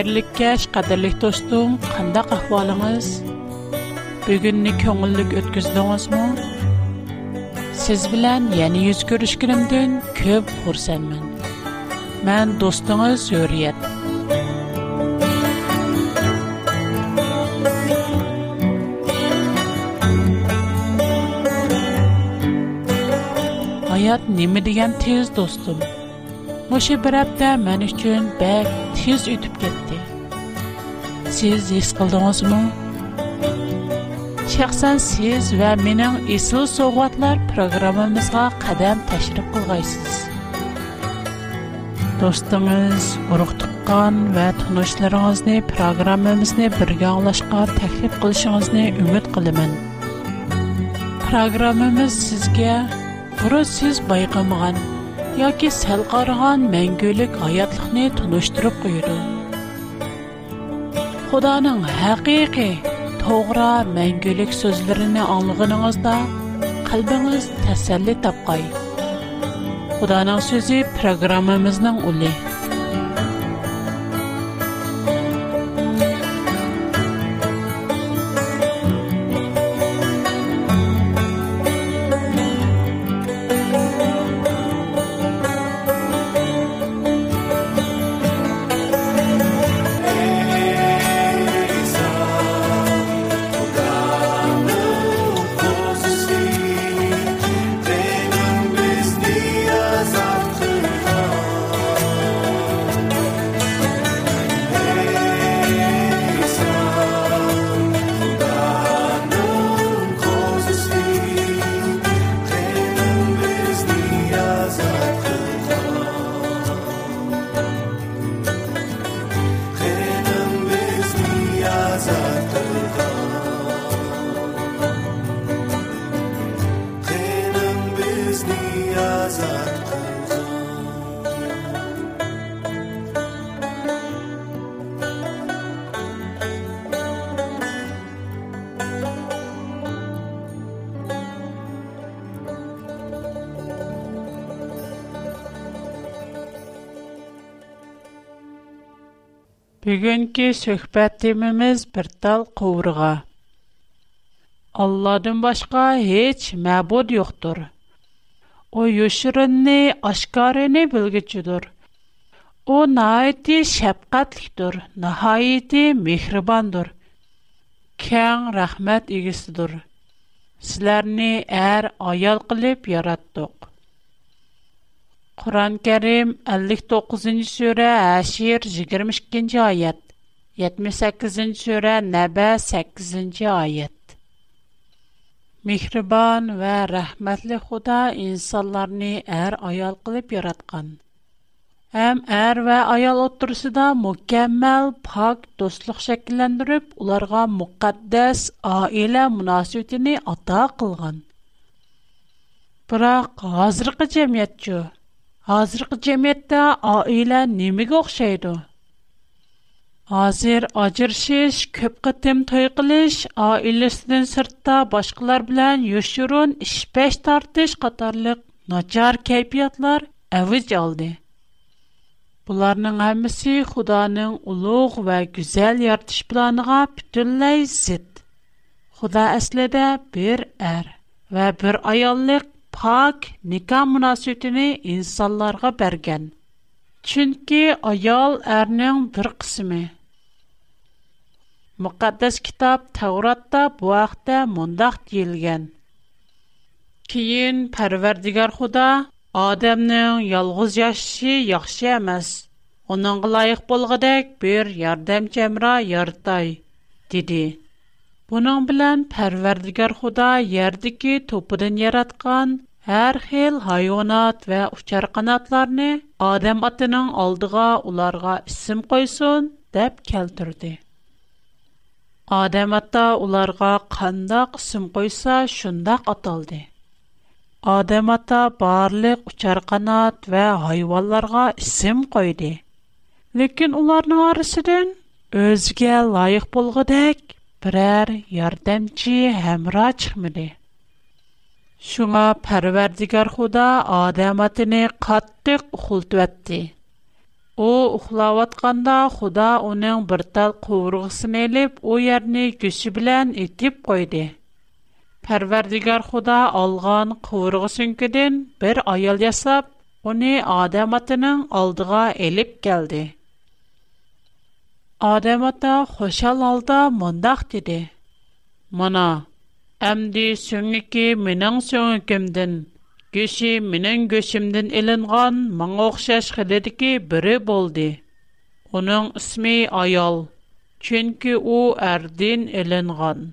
Xeyirlikkeş, qadirlik dostum, qandaq ahvalınız? Bugünni köngüllük ötküzdüňizmi? Siz bilen ýene ýüz görüşkinimden köp hursandman. Men dostuňyz Hürriyet. Hayat nimi diyen tez dostum. Moşe bir hafta men üçün bek tez ötüp getdi. siz his qildingizmi shaxsan siz va mening esl sovg'atlar programmamizga qadam tashrif qilg'aysiz do'stingiz urug' tuqqan va tunishlaringizni programmamizni birga anglashga taklif qilishingizni umid qilaman programmamiz sizga buru siz bayqamagan yoki sal qaragan mangulik hayotlikni tunishtirib qo'yadi Худаның хақиқи, тоғра мәңгілік сөзлеріні аңлығыныңызда қалбыңыз тәсәлі тапқай. Худаның сөзі программамызның ұлы. Бүгінгі сөхбәтіміміз бір тал қуырға. Алладың башка heç мәбуд юқтыр. О, юшырынны, ашқарыны білгічудыр. О, наайты шәпқатліктір, наайты мехрибандыр. Кәң рахмәт егісідір. Сілерні әр аял қылып яраттық. Құран кәрім 59-й сөрә әшір 22-й айет, 78-й сөрә нәбә 8-й айет. Михрибан вә рәхмәтлі Құда инсанларыны әр аял қылып яратқан. Әм әр вә аял отырсыда мүкәммәл пақ достлық шәкіләндіріп, оларға мұқаддәс айлә мұнасетіні ата қылған. Бірақ ғазырқы жәмет Azq cemətə ئاilə nemmi qx şeydu. Azzir acırşiiş köp q timtoyi qilish ئاilüstün sırtda başقىlar bilən يşürürun işəş tartış qatarlıq nacar əypiyatlar əviz aldi. Bunlar əmisi xudaanın غ və güzəl yaış planغا پ bütünlə sizt. Xudaəsledə birər və bir ayallı пак ника мунасетини инсонларга берген. Чынки аял әрнен бір қысымы. Мұқаддас китап Тауратта буақта мұндақ дейілген. Кейін пәрвердігар худа адамның ялғыз яшши яқшы әмәс. Оның ғылайық болғадек бір ярдам жәмра ярдай, деді. Бұның білән худа ердіке топыдын яратқан Әр хил хайонат вә учар адам атының алдыга уларга исем койсун дип келтирде. Адам ата уларга кандак исем койса шундак аталды. Адам ата барлык учар канат вә хайванларга исем койды. Ләкин уларның арасыдан өзгә лайык булгыдак берәр ярдәмчи һәмра чыкмады. Шуңа парвардигар худа адам атыны каттык ухултуатты. О ухлаватканда худа оның бір тал куврғысын еліп, о ярни күші білян итіп койды. Парвардигар худа алған куврғысын күден бір аял ясап, оны адам алдыга алдыға еліп келді. Адам хошал алда мондақ деді. Мана, Әмді сөңікі менің сөңікімден, көші менің көшімден үлінған маң оқшаш қыдедікі бірі болды. Оның үсмей аял, чүнкі о әрдин үлінған.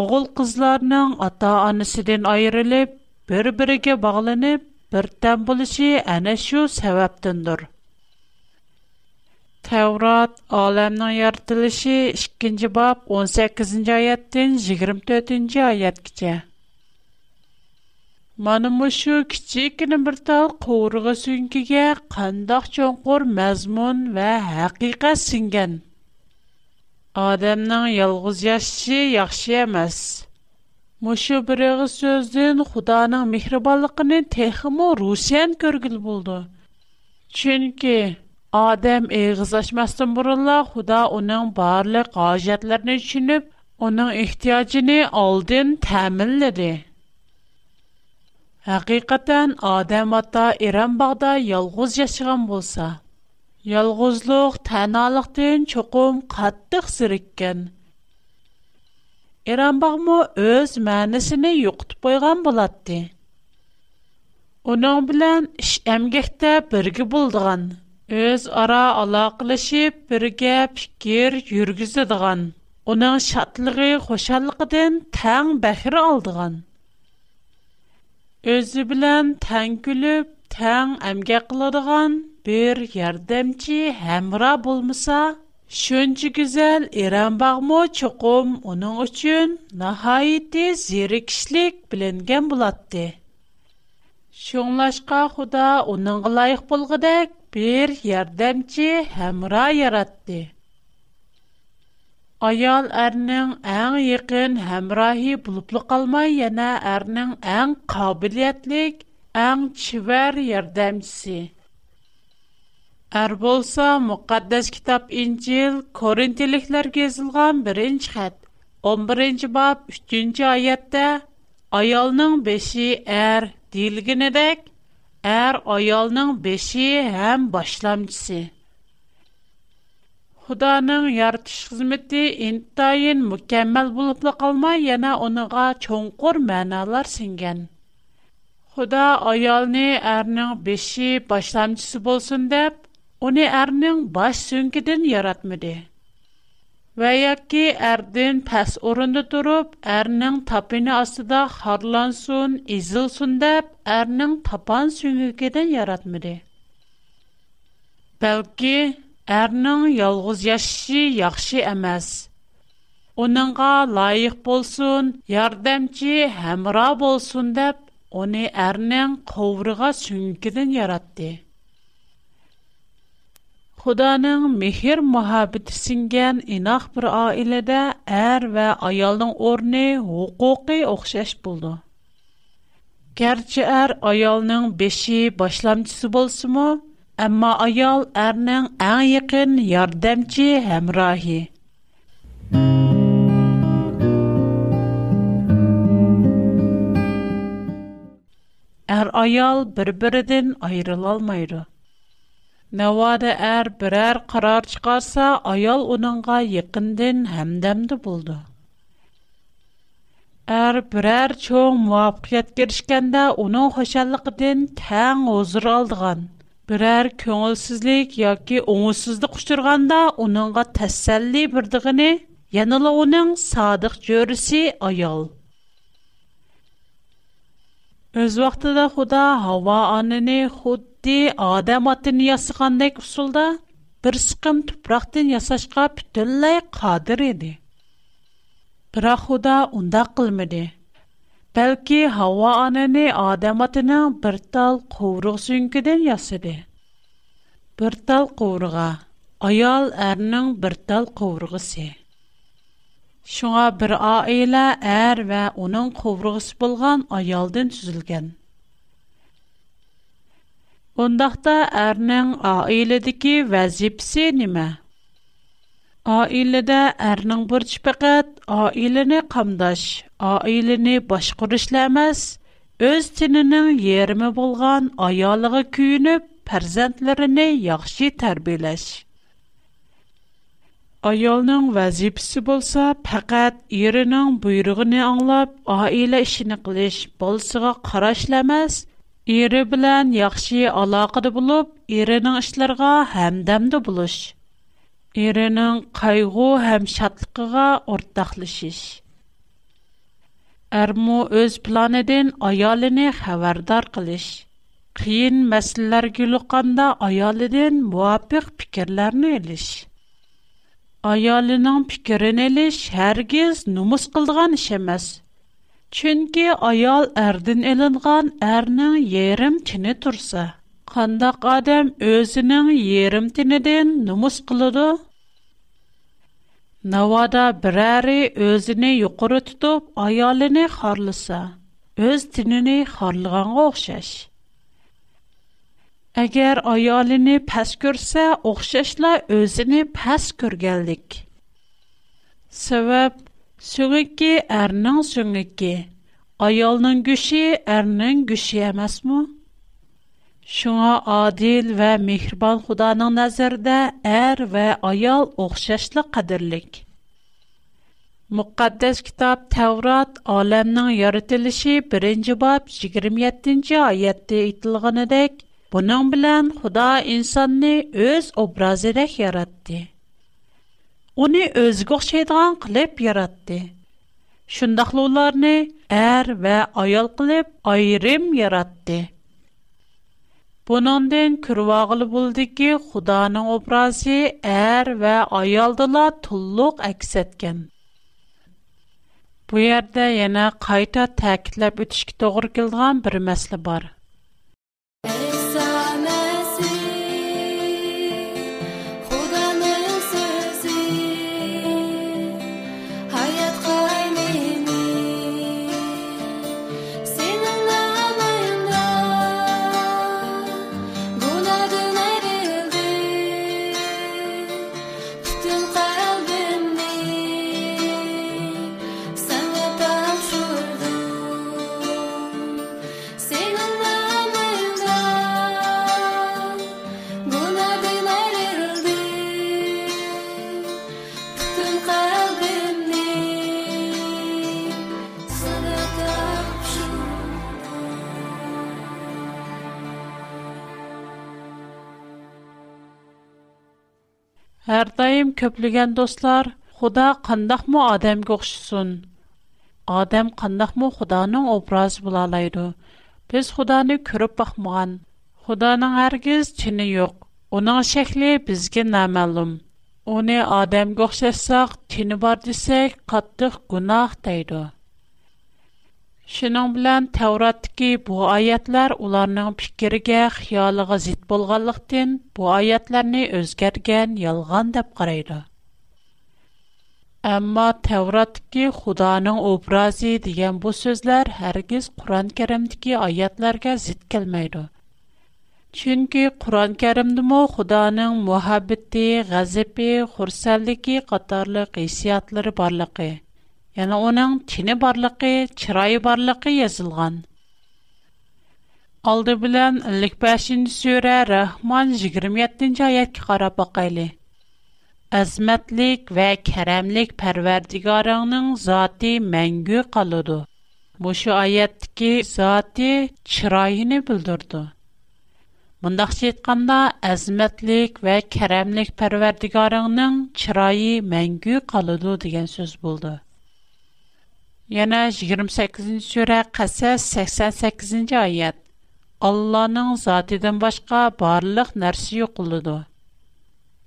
Оғыл қызларының ата-анысыден айырылып, бір-біріге бағылынып, бір тән бұлышы әнешу сәвәптіндір. Tevrat aləminin yaradılışı 2-ci bab 18-ci ayətdən 24-cü ayətgəcə. Mana şu kiçikkina bir tal qovurğa sünkiga qandaq cho'nqur mazmun va haqiqat singan. Odamning yolg'iz yashashi yaxshi emas. Мушу бириг'i сөзден Худаның мехрибонлыгын техимо русиян көргил булды. Чөнки Адам эгызлашмастан бурулла Худа уның барлык гаҗәтләрен чинеп, уның ихтиҗын алдын тәэминләде. Хакыйкатан Адам ата Иран багда ялгыз яшаган булса, ялгызлык тәналыктан чукум каттык сирккән. Иран багмы үз мәнисен юктып койган булатты. Уның белән эш әмгәктә бергә булдыган өз ара алаклашып бергә фикер йөргизедгән, уның шатлыгы, hoşаллыгыдан тәң бәхрә алдыган, өзе белән тәң күлүп, тәң әmgә кылдырган бер ярдәмче, һәмра булмаса, şөнья гүзәл иран багмы чукым, уның өчен нәһайите зир кişлек биленгән булады. Şонлашка Худа уның лайық bir yardımcı hemra yarattı. Ayal ərinin ən yəqin həmrahi bulublu qalmay, яна ərinin ən qabiliyyətlik, ən çivər yərdəmçisi. Ər bolsa, müqaddəs kitab İncil, Korintiliklər gezilgən birinci xət, 11-ci bab, 3-cü ayətdə, ayalının beşi ər, dilginədək, әр аялның беші һәм башламчысы. Худаның яртыш хызмәте интайын мүкәммәл булып ла яна оныңа чоңқур мәналар сиңгән. Худа аялны әрнең беші башламчысы болсын дәп, оны әрнең баш сөңкедән яратмыды. Вайакы Ардын пас өрөндә турып, әрнең тапыны астыда харлансун, изылсун дип әрнең тапан сөңгекдә яратмыйды. Бәлки әрнең ялгыз яшы яхшы эмас. Уныңга лайык булсын, ярдәмче, һәмра булсын дип үне әрнең قовырыга сөңгекдә яратты. Худаның мехер мохабиты сиңгән инах бер аиләдә әр ва аялның орны хукукы охшаш булды. Гәрчә әр аялның беше башламчысы булсымы, әмма аял әрнең иң якын ярдәмче һәм Әр аял бер-биредән айрыла алмыйды. نواده әр برر قرار چکارسا آیال اونانگا یکن دن هم دم دو بود. ار برر چون واقعیت گریش کند اونو خشل قدن تن عزرال دگان. برر کنول سزلیک یا کی اونو سزد کشترگان Өз вақтыда Худа Хава анини худди адам атын ясыгандай усулда бир сыкым тупрактан ясашка бүтүнлөй кадир эди. Бира Худа унда кылмады. Балки Хава анини адам атынын бир тал куврук сүнкүдөн ясады. Бир тал куврга аял эрнин бир тал куврусу. Шуңа бер аилә әр вә уның ковругысы булган аялдан төзелгән. Ондакта әрнең аиләдәге вазифсе нимә? Аиләдә әрнең бурчы фақат аиләне камдаш, аиләне башкарышла эмас, өз тинының ярымы булган аялыгы күенеп, фәрзәндләрене яхшы тәрбиялаш. Аялның вазипсі болса, пәкәт ерінің бұйрығыны аңлап, айлы ішіні қылыш болсыға қарашләмәз, ері білән яқшы алақыды болып, ерінің ішілерға әмдәмді болыш. Ерінің қайғу әм шатлықыға ортақлыш іш. Әрмі өз планеден айалыны хәвәрдар қылыш. Қиын мәсілләр күліққанда айалыдың муапиқ пікірлерні әліш. Аялының пикерін әліш әргіз нұмыс қылдыған іш емес. Чүнкі аял әрдін әлінған әрнің ерім тіні турса. Қандақ адам өзінің ерім тініден нұмыс қылыды? Навада бирари әрі өзіне юқыры тұтып, аялыны қарлыса. Өз тініні қарлыған қоқшаш. Əgər ayalını pəs görsə, oxşaşla özünü pəs görgənlik. Səbəb Сөңікі әрнің сөңікі. Аялның күші әрнің күші әмәсмі? Шуңа адил вә мехрибан Худаның нәзірді әр вә аял оқшашлы қадірлік. Muqaddes kitab Tevrat aləmnin yaradılışı 1-ci bab 27-ci ayədə aytilğanidək Bunun bilen Xuda insanı öz obrazidek yaratdı. Onu özgü oxşaydigan qılıb yaratdı. Şundaqlı onlarını ər er və ayal qılıb ayrım yaratdı. Bunundan kürvağılı buldu ki, Xudanın obrazı ər er və ayaldıla tulluq əks etken. Bu yerdə yenə qayta təkidləb ötüşki doğru kildiğan bir məsli var. Әр дайым көплеген достар, Худа қандақ му адам көқшісін? Адам қандақ му Худаның образ бұлалайды. Біз Худаны көріп бақмыған. Худаның әргіз чіні йоқ. Оның шәкілі бізге намәлім. Оны адам көқшесақ, чіні бар десек, қаттық Шының белән Тәвраттагы бу аятлар уларның фикергә, хыялыга зит булганлыктан бу аятларны үзгәргән, ялган дип карайды. Әмма Тәвраттагы Худаның образы дигән бу сүзләр һәргиз Куръан-Кәримдәге аятларга зит келмәйди. Чөнки Куръан-Кәримдәме Худаның мөхәббәте, гәзәпе, хурсанлыгы катарлык хисиятлары барлыгы Яна оның тіне барлықы, чырайы барлықы язылған. Алды білән 55-ші сөйрі Рахман 27-ші аятки қарап бақайлы. Әзмәтлік вә кәрәмлік пәрвердігарыңның заты мәңгі қалуды. Бұшы аяттікі заты чырайыны бүлдірді. Мұндақ сетқанда әзмәтлік вә кәрәмлік пәрвердігарыңның чырайы мәңгі қалуды деген сөз болды. Yana 28-nji sura Qasas 88-nji ayet. Allahnyň zatydan başga barlyk narsa ýokuldy.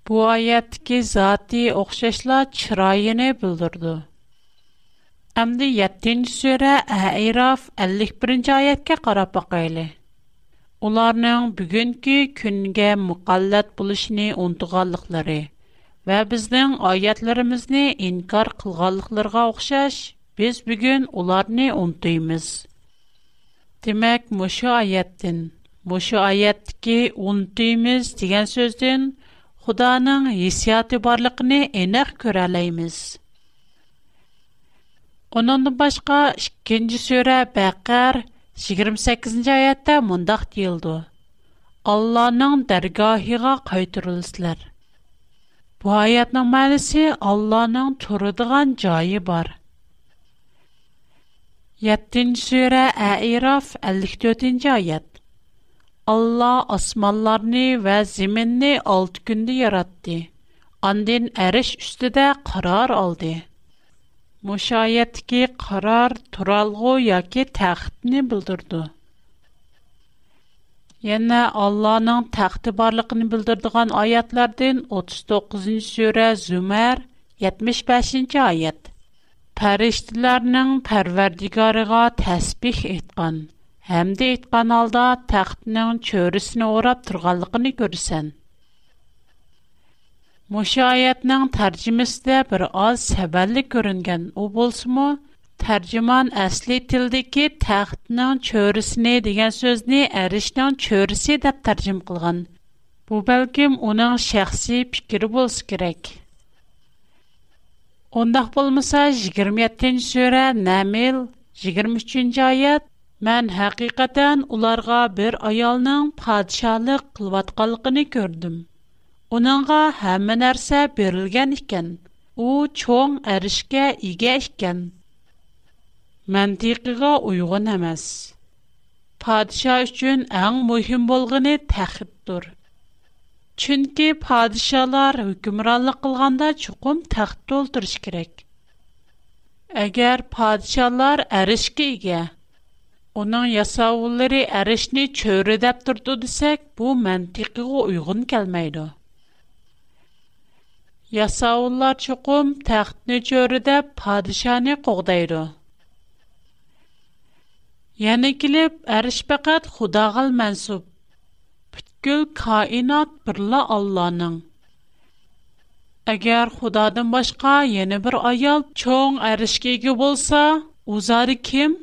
Bu ayetki zaty oňşeşle çyrayyny bildirdi. Amdy 7-nji sura Ahraf 51-nji ayetke garap bakaýly. Уларның bugünkü günge muqallat bolýşyny ontuganlyklary we bizniň ayetlerimizni инкар kılganlyklara Без бүген уларны унтыйбыз. Демак, мош аяттен, мош аяттики унтыймиз дигән сүздән Худоның хисяты барлыгыны эңер көреләймиз. Оның башка 2нче Бақар 28нче аятта мондак диилды. Алланың тәргаһигә Bu Бу аятның мәнисе Алланың туры дигән бар. 7-ci surə Ə'raf 54-cü ayət. Allah osmanlarını və zəminni 6 gündə yaratdı. Ondan əriş üstüdə qərar aldı. Müşayiətki qərar turalğı yoki taxtni bildirdi. Yana Allah'ın taxtı barlığını bildirdiğin ayətlərdən 39-cu surə Zümer 75-ci ayət. پەرىشتىلەرنىڭ پەرۋەردىگارىغا تەسبىھ ئېيتقان ھەمدە ئېيتقان ھالدا تەختنىڭ چۆرىسىنى ئوراپ تۇرغانلىقىنى كۆرىسەن مۇشۇ ئايەتنىڭ تەرجىمىسىدە بىر ئاز سەۋەنلىك كۆرۈنگەن ئۇ بولسىمۇ تەرجىمان ئەسلى تىلدىكى تەختنىڭ چۆرىسىنى دېگەن سۆزنى ئەرشنىڭ چۆرىسى دەپ تەرجىمە قىلغان بۇ بەلكىم ئۇنىڭ شەخسىي پىكرى بولسا كېرەك Ондақ болмаса, 27-н сөрә, Нәмел, 23-н жайат, мән хақиқатан уларға бір аялның падшалық қылватқалықыны көрдім. Оныңға хәмін әрсә берілген икен, о чоң әрішкә игә икен. Мәнтиқиға ұйғын әмәс. Падша үшін әң мұхим болғыны тәқіп Чөнки падишалар hukmronlik qilganda chuqum taxt to'ldirish kerak. Agar падишалар әрішке ega, uning yasovulari әрішni cho'ri deb turdi desak, bu mantiqiga uyg'un kelmaydi. Yasovullar chuqum taxtni cho'ri deb padishani qo'g'daydi. Yana kelib, әриш faqat Xudoga mansub Гүл каинат бірлі Алланың. Агер Худадын башка, Йені бір аял чоң аришкегі болса, Узари ким?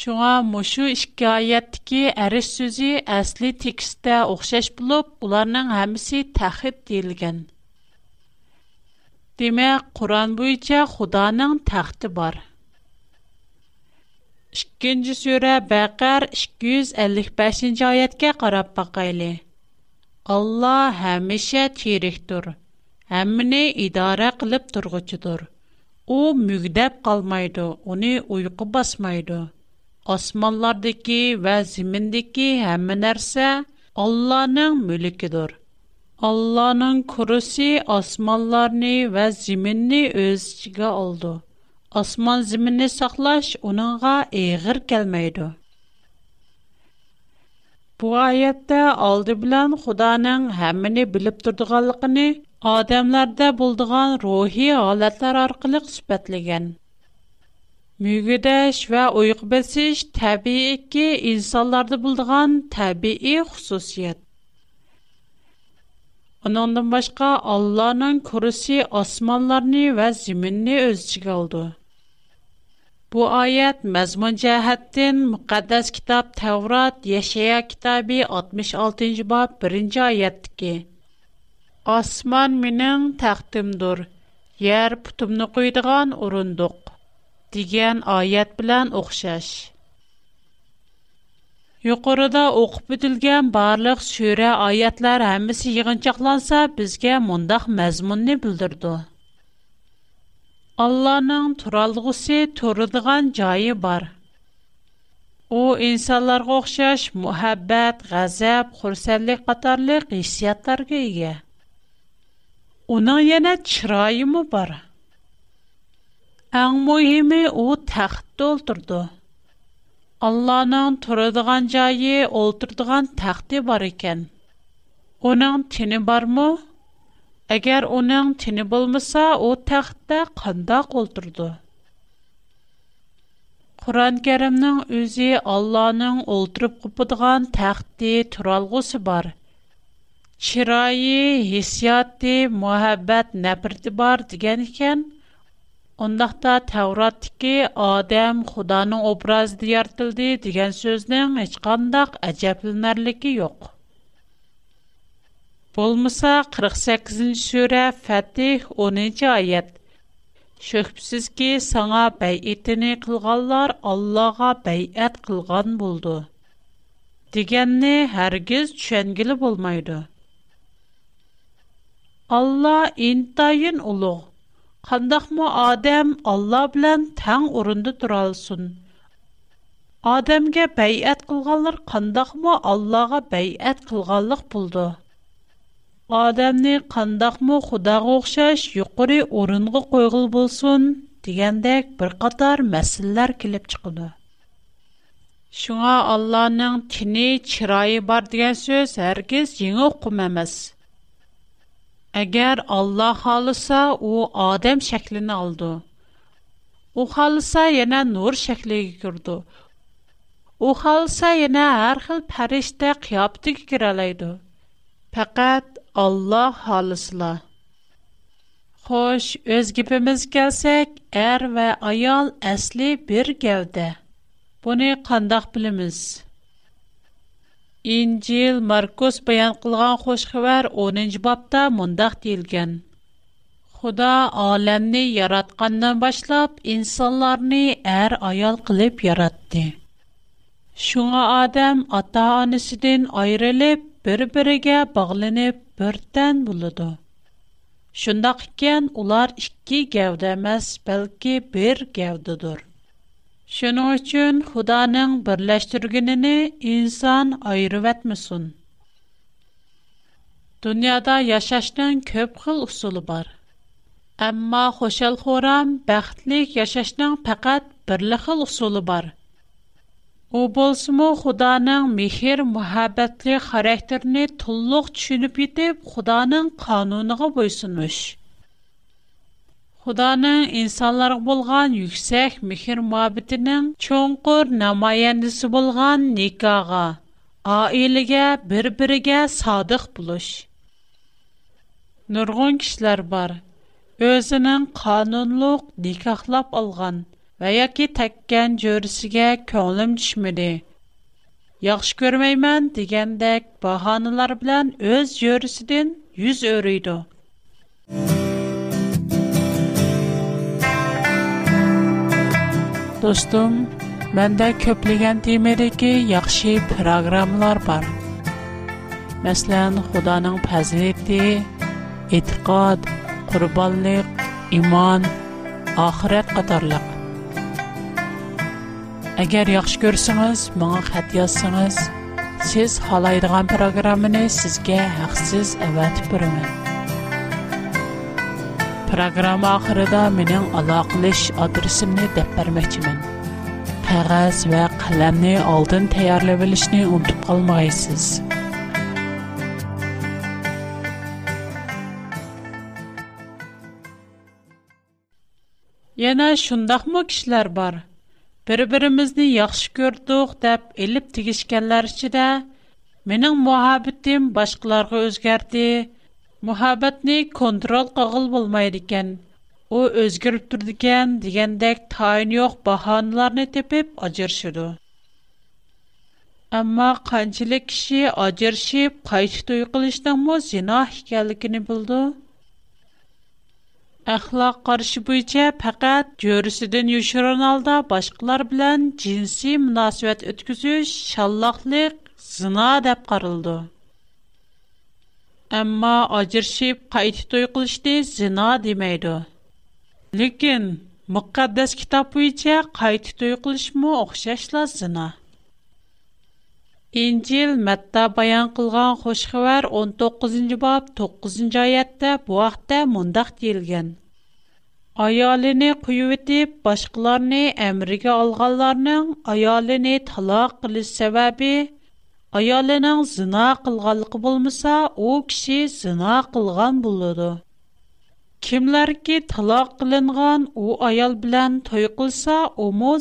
Шуға мушу ішкайятки ариш сүзі Асли тексіда ухшаш білуп, Гуларның хамиси тахид дейлген. Диме, Куран буйча Худаның тахди бар. 2-нче сүре Бәкәр 255-нче аятка карап бакыйлы. Алла һәмешә тирихтур. Әмне идара кылып торгычыдыр. У мүгдәп калмайды, уни уйку басмайды. Османлардагы ва зиминдәги һәм нәрсә Алланың мүлкедер. Алланың курысы османларны ва зиминне үз ичиге алды. Osman zimini saqlaş, onunğa eğir kəlməydi. Bu ayətdə aldı bilən xudanın həmini bilib durduqalıqını, adəmlərdə bulduğan ruhi alətlər arqılıq sübətləgən. Müqüdəş və uyqbəsiş təbii ki, insanlarda bulduğan təbii xüsusiyyət. Onundan başqa Allahın kürüsü asmanlarını və ziminini özçü qaldı. Bu ayət məzmun cəhətdən müqəddəs kitab Təvrat Yeşaya kitabı 66-cı bab 1-ci ayətdəki Osman mənim təxtimdir, yer putumnu qoyduğan urunduq degan ayət bilan oxşaş. Yuqorida o'qib o'tilgan barliq sura oyatlar hammasi yig'inchoqlansa bizga mundaq mazmunni bildirdi. Алланың туралғуси турудыған жаи бар. У инсалар ғохшаш муэббэт, غەزەپ хурсэлли-катарли, қисияттар гэйге. Унан яна чырайы му бар? Аң му еми у тэхті олтурду. Алланың турудыған жаи олтурдыған тэхті бар икен. Унан бар Эгер оның чене булмаса, о тәхт тә қанда қолтырды. Құран-Карімның үзе Алланың олтырып құпыдган тәхте туралыгысы бар. Чирайи хиссати мәхәббәт нәпірді бар дигән екен. ондақта тәвратик адам Худанның образды» дияртылды дигән сөзнең hiç қандақ ажаплынарлыгы юк. Болмыса 48-нче сүре Фатих 11 нче аят. Шөхбсез ки саңа бәйетене кылганлар Аллага бәйәт кылган булды. Дигәнне һәргиз төшенгеле булмайды. Алла интайын улуг. Қандақмы адам Алла белән тәң орынды туралсын. Адамга бәйәт кылганлар қандақмы Аллага бәйәт кылганлык булды. Адамны қандақмы Худаға ұқшаш юқори орынғы қойғыл болсын дегенде бір қатар мәселдер келіп шықты. Шунға Алланың тіне шырайы бар деген сөз әргіз жеңеп құмамас. Әгер Алла халыса у адам şekленді алды. У халыса яна нұр şekлеге келді. У халыса яна һәр қол парашта қияпты гыралайды. Фақат Алла халысла. Xo'sh, o'z gibimiz kelsak, er va ayol asli bir gavda. Buni qandoq bilamiz? İncil Markus bayon qilgan xo'sh xabar 10-bobda mundaq deyilgan. Xudo olamni yaratgandan boshlab insonlarni er ayol qilib yaratdi. Shunga odam ota-onasidan ayrilib, bir-biriga bog'lanib бірден болады. Шындақ кен олар ішкі гәуді әмәс, бәлкі бір гәудідір. Шының үшін Худаның бірләштіргініні инсан айырып әтмісін. Дүниада яшашның көп қыл ұсылы бар. Әмма хошал хорам бәқтлік яшашның пәкәт бірлі қыл ұсылы бар – Ул булсыңмы, Худаның михер, мәхәббәтле характерне тулылык чунып итеп, Худаның канунына буйсуныш. Худаның insanlarык булган yüksek михер-мәхәббәтенең чынкур намәянесе булган никага, айылга бер-бирге садих булыш. Нургын кишләр бар. Өзенең канунлык никахлап алган və ya ki təkkən görüsüyə könlüm düşmüdü. Yaxşı görməyəmən digəndək bahanılar bilən öz görüsüdən yüz örüydü. Dostum, məndə köpləgən temədəki yaxşı proqramlar var. Məsələn, Xudanın fəziləti, etiqad, qurbanlıq, iman, axirət Agar yaxshi ko'rsangiz, menga xat yozsangiz, siz xohlaydigan programmani sizga haqsiz avatib beraman. Programma oxirida mening aloqalish adresimni deb bermoqchiman. Qog'oz va qalamni oldin tayyorlab olishni unutib qolmaysiz. Yana shundaqmi kishilar bor, بربرمیز نی یاخش کرد و خداب ایلپ تگش کلر شده من این محبتیم باشکلار رو از گرده محبت نی کنترل قابل بول میکن او از گرفتور دیگن دیگن دک تاینیوک باهان لار نتپب آجر شده axloq qarşı bo'yicha faqat jo'risidan yoshirin holda boshqalar bilan jinsiy munosabat o'tkazish shalloqlik, zina deb qaraldi. Ammo ajrashib qayta to'y qilishni zina demaydi. Lekin muqaddas kitob bo'yicha qayta to'y qilishmi o'xshashla zina. İncil məttə bayan qılğan xoşxəvər 19-cı bab 9-cı ayətdə bu axtda mondaq deyilgən. Ayalini qüyü edib, başqalarını əmrəgə alғanlarının ayalini talaq qılı səbəbi, ayalinin zına qılғalıqı bulmasa, o kişi zına qılғan buludu. Kimlər ki talaq qılınғan o ayal bilən toy qılsa, o mu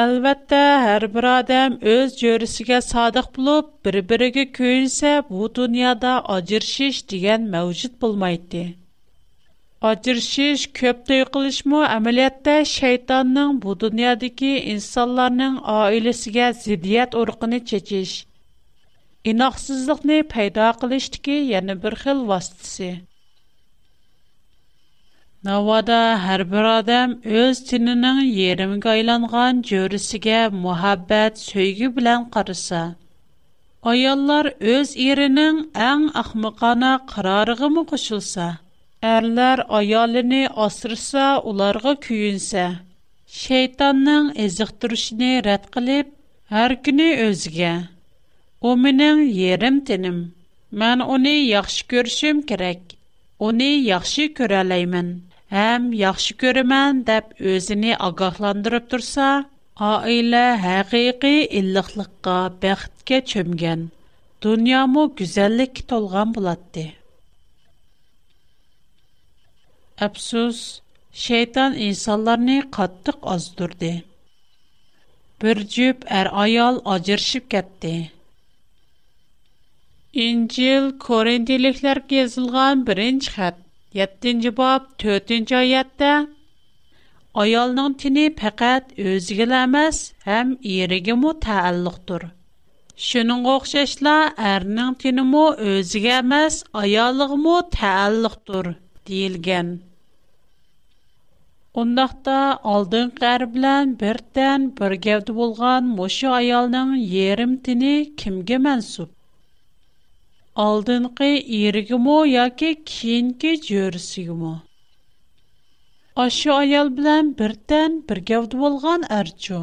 Әлбәттә, һәр бер адам өз җөресегә садык булып, бер-бирегә көйсә, бу дөньяда аҗыршыш дигән мәвҗүд булмайды. Аҗыршыш, көп тәй кылышмы әмәлиятта шайтанның бу дөньядагы инсанларның аилесегә зидият уркыны чечиш, инаксызлыкны пайда кылыштагы яңа бер хил васитасы. Навада һәр бер адам үз тиненең йөремгә айланган җөрисегә мәхәббәт, сөйге белән карыса. Аяллар үз иренең иң ахмакана карарыгы мы кушылса, әрләр аялыны асырса, уларга күенсә, шайтанның эзек турышыны рәт кылып, һәр көне үзгә. У минең тинем. Мен уни яхшы күршем керек. Уни яхшы күрәләймен. həm yaxşı görəmən deyə özünü ağahlandırıb dursa, ailə həqiqi illiqlikqa, bəxtə çömgən, dünyamı gözəllik tolğan bulatdı. Əfsus, şeytan insanları qatlıq azdırdı. Bir cüb ər ayal acırışıb getdi. İncil Korintiliklərə yazılğan birinci xətt 7-нче бап 4-нче аятта аялның тине фақат өзгеле эмас, һәм ирегем мо тааллуктур. Шуның оохшашла әрнең тине мо өзгеле эмас, аялыгы мо тааллуктур диелгән. Ондакта алдын кәр белән бердән бергәвд булган мошы аялның ерим тине кимге мәнсуб? алдынғы ерігімо яке кейінгі жөрісігімо. Ашы аял билан бірден біргәуді болған әрчу.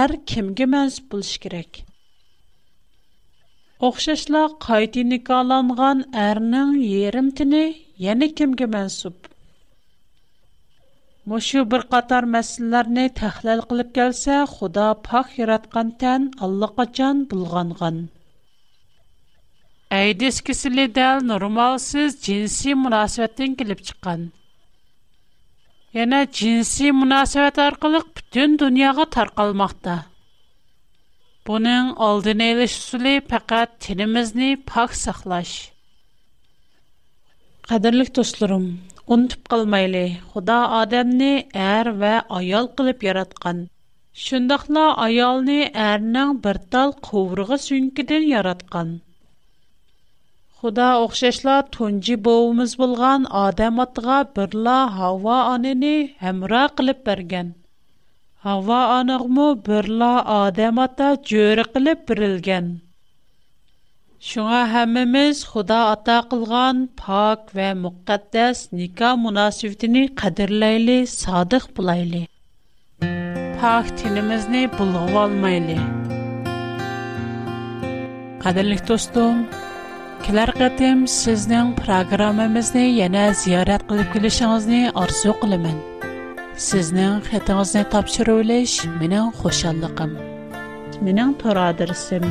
Әр кімге мәз бұлш керек. Оқшашла қайты никаланған әрнің ерімтіні яны кімге мәнсіп. Мұшу бір қатар мәсілілеріне тәхләл қылып кәлсә, Құда пақ ератқан тән Аллақа бұлғанған. Әйдес кесілі дәл нормалсыз джинси мұнасуәттен келіп чыққан. Яна джинси мұнасуәт арқылық бүтін дүнияға тарқалмақта. Бұның алдын әйліш сүлі пәкәт тенімізні пақ сақлаш. Қадірлік достырым, ұнтып қалмайлы, худа адамны әр вә аял қылып яратқан. Шындақла аялны әрінің бір тал қуырғы сүнкеден яратқан. Худа оқшашла тунжи боуымыз болған адам атыға бірла хава анені әмра қылып берген. Хава анығму бірла адам ата жөрі қылып бірілген. Шуңа хәміміз худа ата қылған пак вә муқаддас ника мунасивдіні қадырлайлы садық бұлайлы. Пак тілімізні бұлғу алмайлы. Қадырлық достың, Кілер қытым сіздің программымызны яна зиярат қылып келешіңізні арсу қылымын. Сіздің қытыңызны тапшыру үліш менің қошалықым. Менің тұр адресім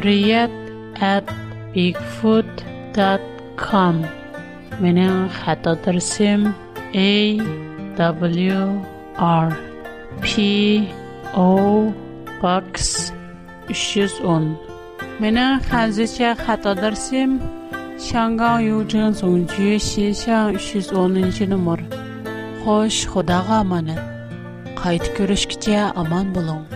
үриет bigfoot.com Менің A W R P O Box 310 Менің қанзыша қата дырсым, Шанған үйтін зүнгі шешен 310-ші нұмыр. Қош, құдаға аманы. Қайт көрішкіте аман болуң.